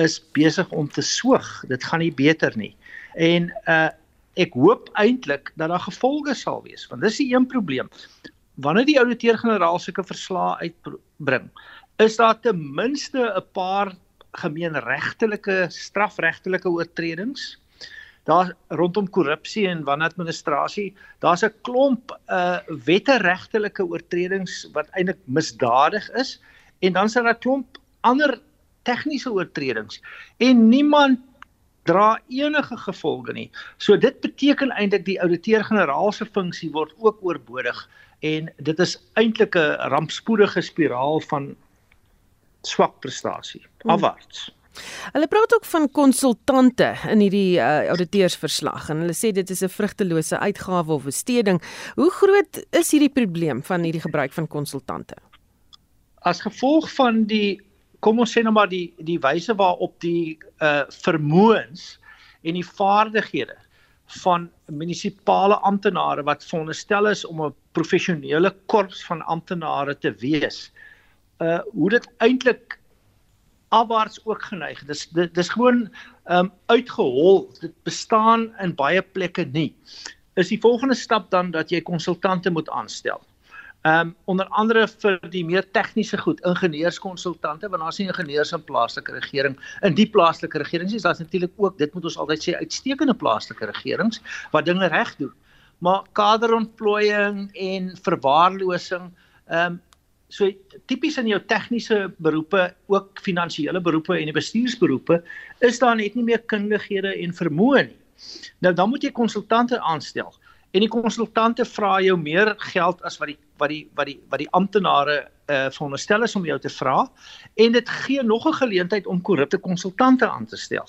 is besig om te soog. Dit gaan nie beter nie. En uh ek hoop eintlik dat daar gevolge sal wees, want dis die een probleem. Wanneer die ouditeur-generaal sulke verslae uitbring, is daar ten minste 'n paar gemeenregtelike strafregtelike oortredings daar rondom korrupsie en wanadministrasie daar's 'n klomp uh wetteregtelike oortredings wat eintlik misdadig is en dan is daar klomp ander tegniese oortredings en niemand dra enige gevolge nie. So dit beteken eintlik die ouditeur-generaal se funksie word ook oorbodig en dit is eintlik 'n rampspoedige spiraal van swak prestasie hmm. afwaarts. Hmm. Hulle praat ook van konsultante in hierdie uh, auditeursverslag en hulle sê dit is 'n vrugtelose uitgawe of besteding. Hoe groot is hierdie probleem van hierdie gebruik van konsultante? As gevolg van die kom ons sê nou maar die die wyse waarop die uh vermoëns en die vaardighede van munisipale amptenare wat veronderstel is om 'n professionele korps van amptenare te wees. Uh hoe dit eintlik afwaarts ook geneig. Dis dis gewoon um, uitgehol. Dit bestaan in baie plekke nie. Is die volgende stap dan dat jy konsultante moet aanstel. Ehm um, onder andere vir die meer tegniese goed, ingenieurskonsultante, want daar's nie ingenieurs in plaaslike regering. In die plaaslike regerings is daar natuurlik ook, dit moet ons altyd sê, uitstekende plaaslike regerings wat dinge reg doen. Maar kaderontplooiing en verwaarlosing, ehm um, So tipies in jou tegniese beroepe, ook finansiële beroepe en die bestuursberoepe, is daar net nie meer kundighede en vermoë nie. Nou dan moet jy konsultante aanstel. En die konsultante vra jou meer geld as wat die wat die wat die wat die amptenare uh veronderstel is om jou te vra en dit gee nog 'n geleentheid om korrupte konsultante aan te stel.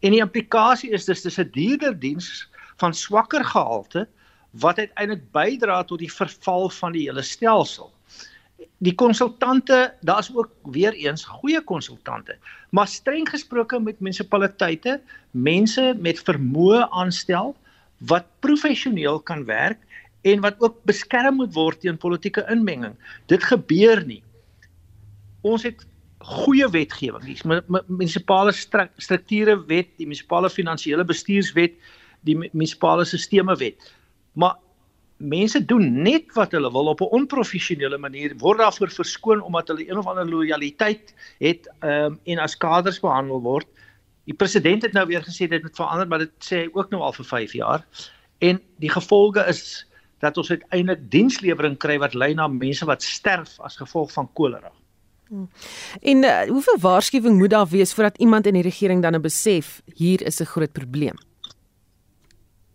En die implikasie is dus dis 'n duurder diens van swakker gehalte wat uiteindelik bydra tot die verval van die hele stelsel die konsultante, daar's ook weer eens goeie konsultante, maar streng gesproke met munisipaliteite, mense met vermoë aanstel wat professioneel kan werk en wat ook beskerm moet word teen politieke inmenging. Dit gebeur nie. Ons het goeie wetgewing, die munisipale strukture wet, die munisipale finansiële bestuurswet, die munisipale sisteme wet. Maar mense doen net wat hulle wil op 'n onprofessionele manier word daarvoor verskoon omdat hulle een of ander lojaliteit het um, en as kaders behandel word. Die president het nou weer gesê dit moet verander, maar dit sê hy ook nou al vir 5 jaar. En die gevolge is dat ons uiteindelik dienslewering kry wat lei na mense wat sterf as gevolg van kolera. Hmm. En uh, hoeveel waarskuwing moet daar wees voordat iemand in die regering dan 'n besef hier is 'n groot probleem?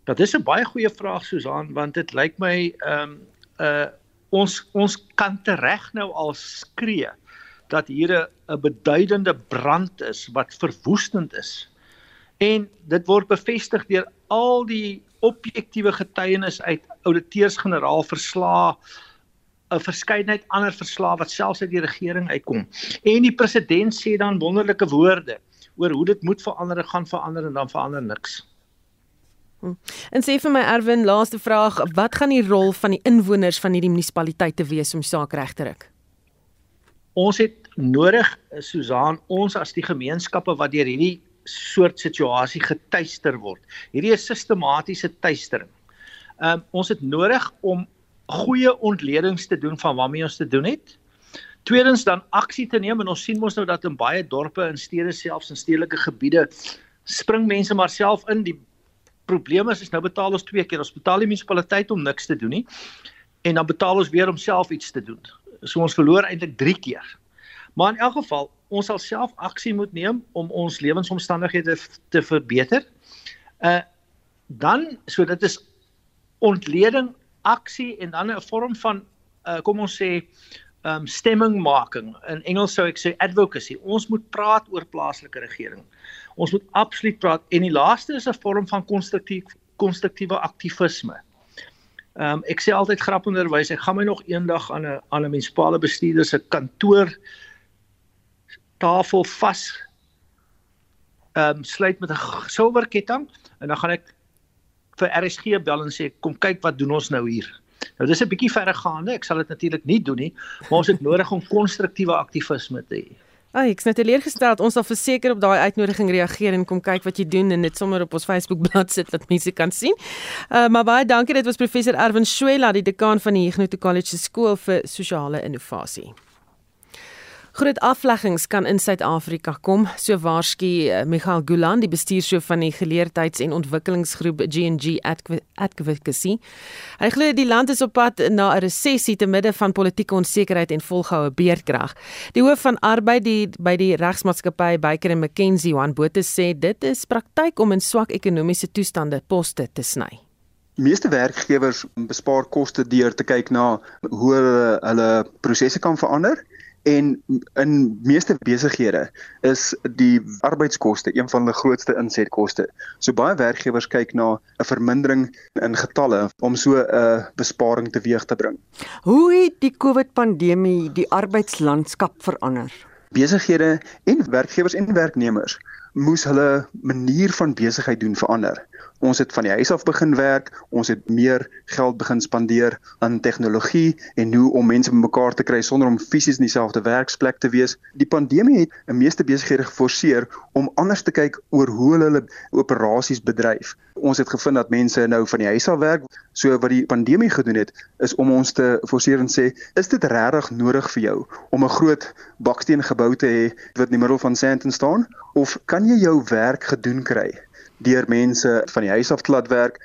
Dat is 'n baie goeie vraag Susan want dit lyk my ehm um, uh ons ons kan tereg nou al skree dat hier 'n beduidende brand is wat verwoestend is. En dit word bevestig deur al die objektiewe getuienis uit auditeurs-generaal verslae 'n verskeidenheid ander verslae wat selfs uit die regering uitkom. En die president sê dan wonderlike woorde oor hoe dit moet verander, gaan verander en dan verander niks. Hm. En sê vir my Erwin, laaste vraag, wat gaan die rol van die inwoners van hierdie munisipaliteite wees om saak reg te ruk? Ons het nodig, Susan, ons as die gemeenskappe wat deur hierdie soort situasie getuister word. Hierdie is sistematiese tuistering. Ehm um, ons het nodig om goeie ontledings te doen van waarmee ons te doen het. Tweedens dan aksie te neem en ons sien mos nou dat in baie dorpe en stede selfs in stedelike gebiede spring mense maar self in die probleem is is nou betaal ons twee keer. Ons betaal die munisipaliteit om niks te doen nie en dan betaal ons weer om self iets te doen. So ons verloor eintlik 3 keer. Maar in elk geval, ons sal self aksie moet neem om ons lewensomstandighede te verbeter. Uh dan so dit is ontleding, aksie en dan 'n vorm van uh kom ons sê um stemmingmaking. In Engels sou ek sê advocacy. Ons moet praat oor plaaslike regering. Ons moet absoluut praat en die laaste is 'n vorm van konstruktief konstruktiewe aktivisme. Ehm um, ek sê altyd grappenderwys, ek gaan my nog eendag aan 'n aan 'n munisipale bestuurder se kantoor tafel vas ehm um, sluit met 'n silwer ketting en dan gaan ek vir RSG bel en sê kom kyk wat doen ons nou hier. Nou dis 'n bietjie verregaande. Ek sal dit natuurlik nie doen nie, maar ons het nodig om konstruktiewe aktivisme te hê. Ag, ek's net teleurgesteld. Ons sal verseker op daai uitnodiging reageer en kom kyk wat jy doen en dit sommer op ons Facebook bladsy sit dat mense kan sien. Uh maar baie dankie. Dit was professor Erwin Swela, die dekaan van die Huguenot College se skool vir sosiale innovasie. Groot afleggings kan in Suid-Afrika kom, so waarsku uh, Michael Gulan, die bestuurshoof van die geleerdheids- en ontwikkelingsgroep G&G Advocacy. Hy glo die land is op pad na 'n resessie te midde van politieke onsekerheid en volgehoue beerdkrag. Die hoof van arbeid die, by die regsmaatskappy Baker McKenzie, Juan Botha sê dit is praktyk om in swak ekonomiese toestande poste te sny. Meeste werkgewers bespaar koste deur te kyk na hoe hulle, hulle prosesse kan verander en in meeste besighede is die arbeidskoste een van die grootste insetkoste. So baie werkgewers kyk na 'n vermindering in getalle om so 'n besparing teweeg te bring. Hoe het die COVID-pandemie die arbeidslandskap verander? Besighede en werkgewers en werknemers moes hulle manier van besigheid doen verander. Ons het van die huis af begin werk, ons het meer geld begin spandeer aan tegnologie en hoe om mense bymekaar te kry sonder om fisies in dieselfde werksplek te wees. Die pandemie het 'n meeste besighede geforseer om anders te kyk oor hoe hulle hulle operasies bedryf. Ons het gevind dat mense nou van die huis af werk. So wat die pandemie gedoen het, is om ons te forceer en sê, is dit regtig nodig vir jou om 'n groot baksteen gebou te hê wat in die middel van Sandton staan of kan jy jou werk gedoen kry deur mense van die huis af te laat werk?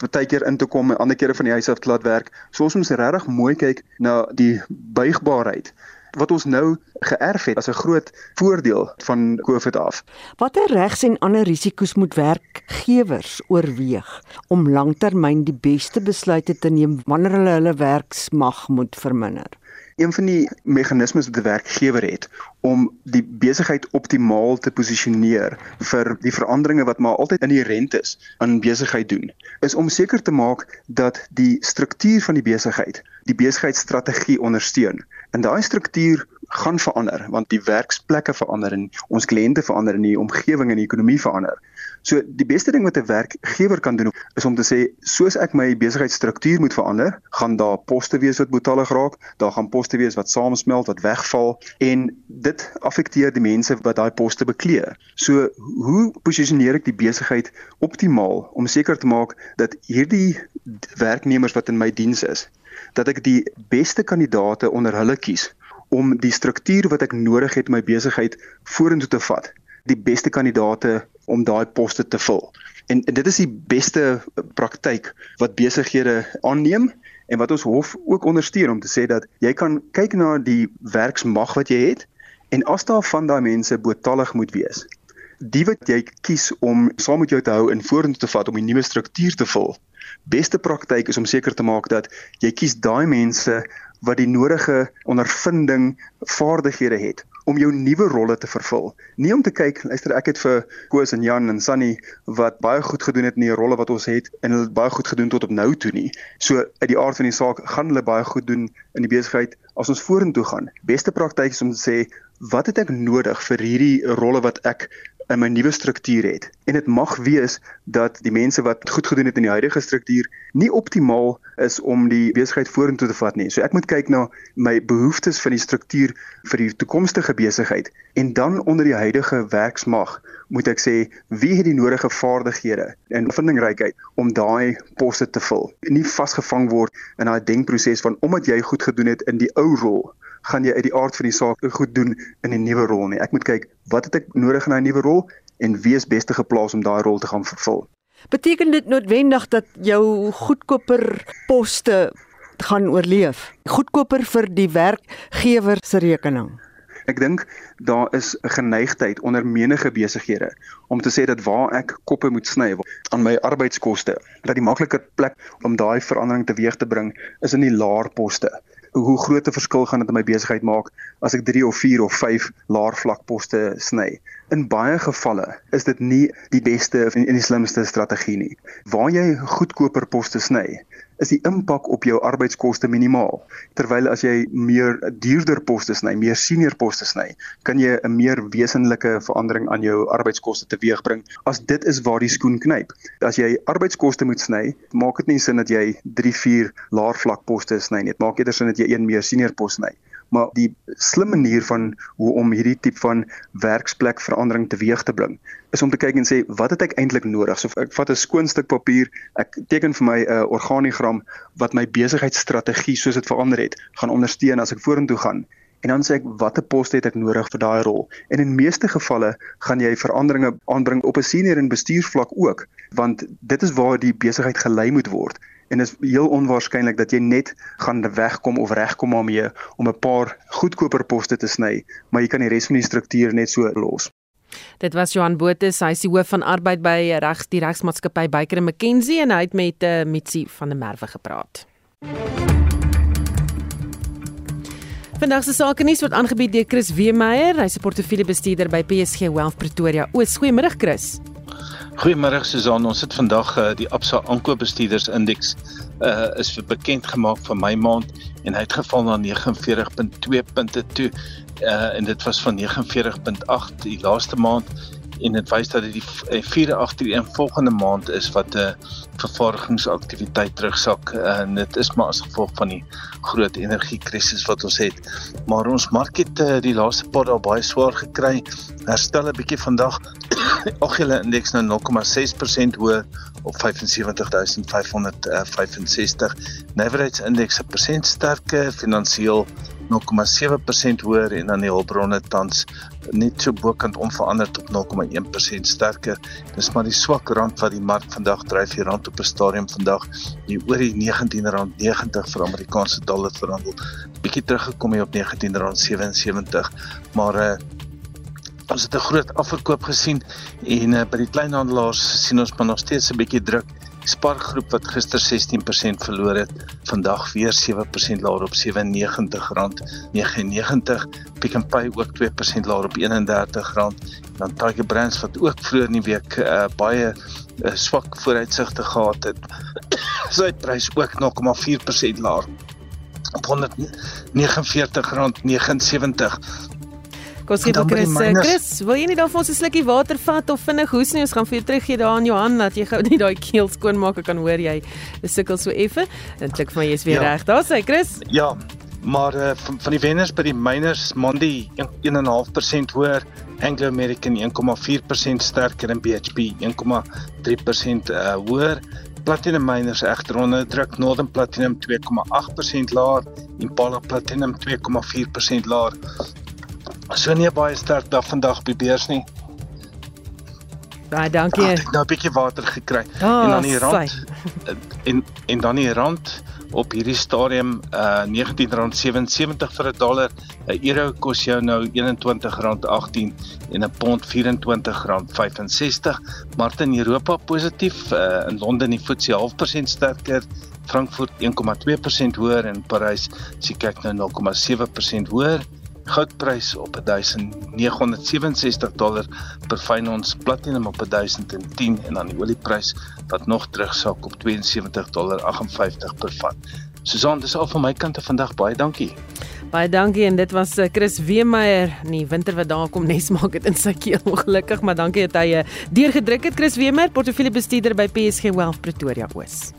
partykeer in te kom en ander kere van die huis af te laat werk. So ons moet regtig mooi kyk na die buigbaarheid wat ons nou geërf het as 'n groot voordeel van COVID af. Watter regs en ander risiko's moet werkgewers oorweeg om lanktermyn die beste besluite te neem wanneer hulle hulle werksmag moet verminder? Een van die meganismes wat die werkgewer het om die besigheid optimaal te posisioneer vir die veranderinge wat maar altyd inherënt is aan besigheid doen, is om seker te maak dat die struktuur van die besigheid die besigheidsstrategie ondersteun. En daai struktuur gaan verander want die werksplekke verander en ons kliënte verander en die omgewing en die ekonomie verander. So die beste ding wat 'n werkgewer kan doen is om te sê soos ek my besigheidsstruktuur moet verander, gaan daar poste wees wat botalig raak, daar gaan poste wees wat saamsmelt, wat wegval en dit affekteer die mense wat daai poste beklee. So hoe posisioneer ek die besigheid optimaal om seker te maak dat hierdie werknemers wat in my diens is, dat ek die beste kandidaate onder hulle kies om die struktuur wat ek nodig het om my besigheid vorentoe te vat, die beste kandidaate om daai poste te vul. En, en dit is die beste praktyk wat besighede aanneem en wat ons hof ook ondersteun om te sê dat jy kan kyk na die werksmag wat jy het en as daar van daai mense botalig moet wees. Die wat jy kies om saam met jou te hou en vorentoe te vat om 'n nuwe struktuur te vul. Beste praktyk is om seker te maak dat jy kies daai mense wat die nodige ondervinding, vaardighede het om jou nuwe rolle te vervul. Nie om te kyk, luister ek het vir Koos en Jan en Sunny wat baie goed gedoen het in die rolle wat ons het en hulle het baie goed gedoen tot op nou toe nie. So uit die aard van die saak gaan hulle baie goed doen in die besigheid as ons vorentoe gaan. Beste praktyk is om te sê wat het ek nodig vir hierdie rolle wat ek in my nuwe struktuur het. En dit mag wees dat die mense wat goed gedoen het in die huidige struktuur nie optimaal is om die besigheid vorentoe te vat nie. So ek moet kyk na my behoeftes van die struktuur vir die toekomstige besigheid en dan onder die huidige werksmag moet ek sê wie het die nodige vaardighede en vindingrykheid om daai poste te vul. Nie vasgevang word in daai denkproses van omdat jy goed gedoen het in die ou rol gaan jy uit die aard van die saak goed doen in 'n nuwe rol nie. Ek moet kyk wat het ek nodig in 'n nuwe rol en wie is beste geplaas om daai rol te gaan vervul. Beteken dit noodwendig dat jou goedkoper poste gaan oorleef? Goedkoper vir die werkgewer se rekening. Ek dink daar is 'n geneigtheid onder menige besighede om te sê dat waar ek koppe moet sny aan my arbeidskoste, dat die makliker plek om daai verandering teweeg te bring is in die laer poste hoe groot 'n verskil gaan dit in my besigheid maak as ek 3 of 4 of 5 laer vlakposte sny. In baie gevalle is dit nie die beste en die slimste strategie nie. Waar jy goedkoper poste sny, is die impak op jou arbeidskoste minimaal. Terwyl as jy meer duurder poste sny, meer senior poste sny, kan jy 'n meer wesenlike verandering aan jou arbeidskoste teweegbring as dit is waar die skoen knyp. As jy arbeidskoste moet sny, maak dit nie sin dat jy 3, 4 laer vlak poste sny nie. Dit maak eerder sin dat jy een meer senior pos sny. Maar die slim manier van hoe om hierdie tipe van werksplek verandering teweeg te bring is om te kyk en sê wat het ek eintlik nodig? So ek vat 'n skoon stuk papier, ek teken vir my 'n uh, organigram wat my besigheidsstrategie soos dit verander het, gaan ondersteun as ek vorentoe gaan. En dan sê ek watter poste het ek nodig vir daai rol? En in meeste gevalle gaan jy veranderinge aanbring op 'n senior en bestuursvlak ook, want dit is waar die besigheid gelei moet word en is heel onwaarskynlik dat jy net gaan wegkom of regkom daarmee om 'n paar goedkoper poste te sny, maar jy kan die res van die struktuur net so los. Dit was Johan Botha, hy is die hoof van arbeid by regs die regsmaatskappy Baker McKenzie en hy het met uh, Mitsi van der Merwe gepraat. Vandag se sake nuus word aangebied deur Chris Weemeyer, hy's 'n portefeuljebestuurder by PSG Wealth Pretoria. O, goeiemôre Chris. Goeiemôre Susan, ons het vandag uh, die Absa aankoopbestuurders indeks uh is bekend gemaak vir my maand en hy het geval na 49.2 punte toe uh en dit was van 49.8 die laaste maand en dit wys dat dit die eh, vierde agter een volgende maand is wat 'n vervaardigingsaktiwiteit terugsak en dit is maar as gevolg van die groot energiekrisis wat ons het. Maar ons mark het uh, die laaste paar dae baie swaar gekry. Herstel 'n bietjie vandag. Ag julle indeks nou 0,6% hoër op 75565. Navigates indeks 'n persent sterker finansiëel 0,7% hoër en dan die hulpbronne tans net so bokant onveranderd op 0,1% sterker. Dis maar die swak rand wat die mark vandag dryf hier rand op 'n stadium vandag hier oor die R19.90 vir Amerikaanse dollar verhandel. Bietjie teruggekom hier op R19.77, maar uh, ons het 'n groot afverkoop gesien en uh, by die kleinhandelaars sien ons maar nog steeds 'n bietjie druk Spargroep wat gister 16% verloor het, vandag weer 7% laer op R97.99. Pick n Pay ook 2% laer op R31. Dan Tiger Brands wat ook vroeër in die week uh, baie uh, swak vooruitsigte gehad het. Sy prys ook 0,4% laer op R149.79. Kom sê vir Chris, eh, Chris, wil jy nie dan vir ons 'n slukkie water vat of vinnig hoes nie? Ons gaan vir jou teruggee daar aan Johan dat jy gou net daai keel skoon maak. Ek kan hoor jy sukkel so effe. En klik van jy is weer ja. reg. Daar sê Chris. Ja. Maar uh, van, van die wenners by die miners Mondi 1.5% hoër, Anglo American 1.4% sterker en BHP 1.3% uh, hoër. Platinum miners egter onder druk Northern Platinum 2.8% laer, Impala Platinum 2.4% laer. So nie baie sterk dag vandag by beurs nie. Baie dankie. Ek het nou 'n bietjie water gekry oh, en dan die rand en en dan die rand op hierdie stadium uh R19.77 vir 'n dollar. 'n Euro kos jou nou R21.18 en 'n pond R24.65. Maar in Europa positief uh in Londen die FTSE 0.5% sterker, Frankfurt 1.2% hoër en Parys sien kyk nou 0.7% hoër goudprys op 1967 dollar per fyn ons platinum op 1010 en dan die olieprys wat nog terugsak op 72 dollar 58 per vat. Susan, dis al van my kant af vandag baie dankie. Baie dankie en dit was eh, Chris Weemeyer. Nee, winter wat daar kom nes maak dit in sy keel ongelukkig, maar dankie dat hy eh, deurgedruk het Chris Weemeyer, portefeuljebestuurder by PSG Wealth Pretoria Oos.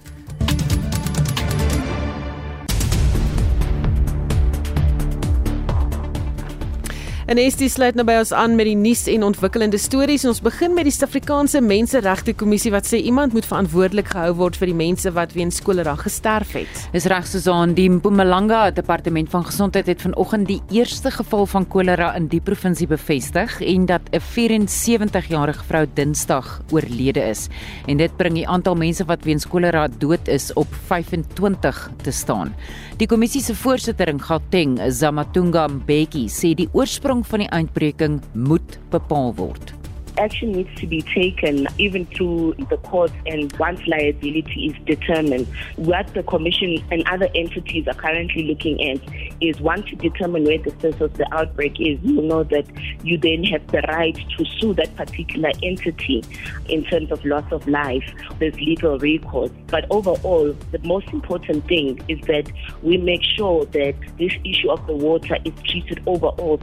En Estie sluit nou by ons aan met die nuus en ontwikkelende stories. Ons begin met die Suid-Afrikaanse Menseregte Kommissie wat sê iemand moet verantwoordelik gehou word vir die mense wat weens kolera gesterf het. Dis reg Susan, die Mpumalanga Departement van Gesondheid het vanoggend die eerste geval van kolera in die provinsie bevestig en dat 'n 74-jarige vrou Dinsdag oorlede is. En dit bring die aantal mense wat weens kolera dood is op 25 te staan. Die kommissie se voorsitter in Gauteng, Zamatunga Mbeki, sê die oorsprong van die uitbreking moet bepaal word. Action needs to be taken even through the courts and once liability is determined. What the Commission and other entities are currently looking at is once you determine where the source of the outbreak is, you know that you then have the right to sue that particular entity in terms of loss of life. There's legal recourse. But overall, the most important thing is that we make sure that this issue of the water is treated overall.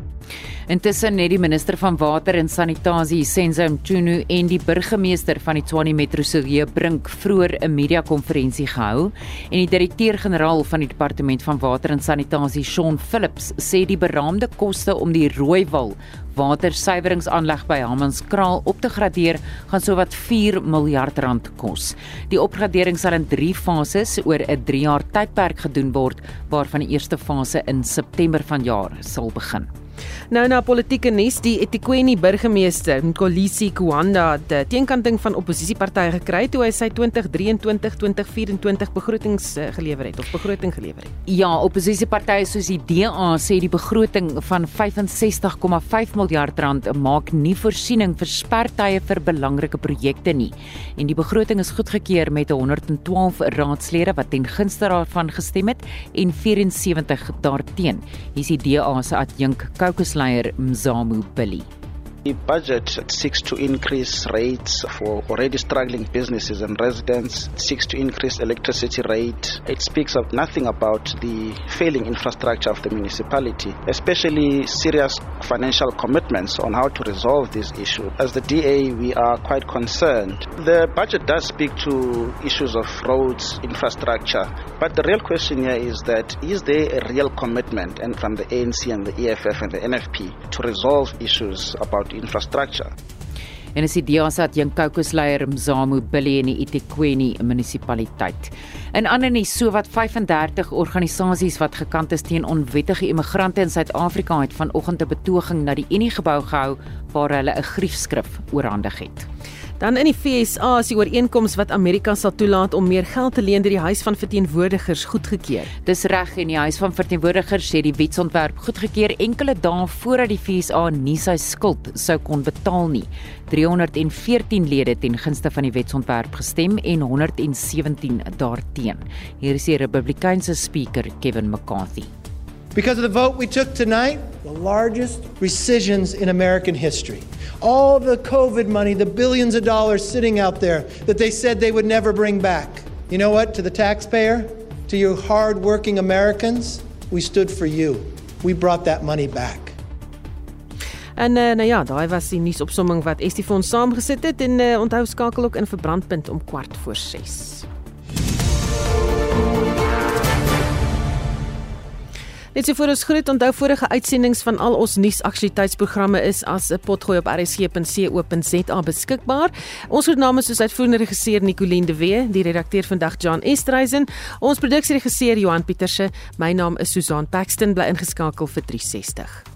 Intussen het die minister van water en sanitasie sê Senzo Mchunu en die burgemeester van die Tshwane Metro Silje Brink vroeër 'n media-konferensie gehou en die direkteur-generaal van die departement van water en sanitasie, Shaun Phillips, sê die beraamde koste om die Rooiwal watersuiweringsaanleg by Hammanskraal op te gradeer gaan sowat 4 miljard rand kos. Die opgradering sal in 3 fases oor 'n 3 jaar tydperk gedoen word, waarvan die eerste fase in September vanjaar sal begin. Nou na politieke nuus, die eThekwini burgemeester, Nkolisi Kuanda, het eh, teenkanting van oppositiepartye gekry toe hy sy 2023-2024 begrotings eh, gelewer het of begroting gelewer het. Ja, oppositiepartye soos die DA sê die begroting van 65,5 miljard rand maak nie voorsiening vir spertye vir belangrike projekte nie. En die begroting is goedgekeur met 112 raadslede wat ten gunste daarvan gestem het en 74 daarteen. Hier is die DA se adjunk caucus-leier Mzamu Billy. The budget seeks to increase rates for already struggling businesses and residents, it seeks to increase electricity rate. It speaks of nothing about the failing infrastructure of the municipality, especially serious financial commitments on how to resolve this issue. As the DA, we are quite concerned. The budget does speak to issues of roads, infrastructure, but the real question here is that is there a real commitment and from the ANC and the EFF and the NFP to resolve issues about infrastructure. En is die DEA se adjunkous leier Mzamo Billy in die eThekwini munisipaliteit. In ander nie so wat 35 organisasies wat gekant is teen onwettige immigrante in Suid-Afrika het vanoggend 'n betoging na die Unie gebou gehou waar hulle 'n griefskrif oorhandig het. Dan in die FSA is die ooreenkoms wat Amerika sal toelaat om meer geld te leen deur die Huis van Verteenwoordigers goedgekeur. Dis reg en die Huis van Verteenwoordigers sê die wetsontwerp goedgekeur enkele dae voordat die FSA nie sy skuld sou kon betaal nie. 314 lede ten gunste van die wetsontwerp gestem en 117 daarteen. Hier is die Republikeinse speaker Kevin McCarthy. Because of the vote we took tonight, the largest rescissions in American history. All the COVID money, the billions of dollars sitting out there that they said they would never bring back. You know what? To the taxpayer, to you hardworking Americans, we stood for you. We brought that money back. En uh, nou ja, daai was die nuusopsomming wat Estifon saamgesit het en uh, onthou skakel ook in vir brandpunt om kwart voor 6. Net so vir ons groet onthou vorige uitsendings van al ons nuusaktualiteitsprogramme is as 'n potgooi op rsg.co.za beskikbaar. Ons naam is soos uitvoerende regisseur Nicoline de Wee, die redakteur vandag John Estreisen, ons produksieregisseur Johan Pieterse, my naam is Susan Paxton bly ingeskakel vir 360.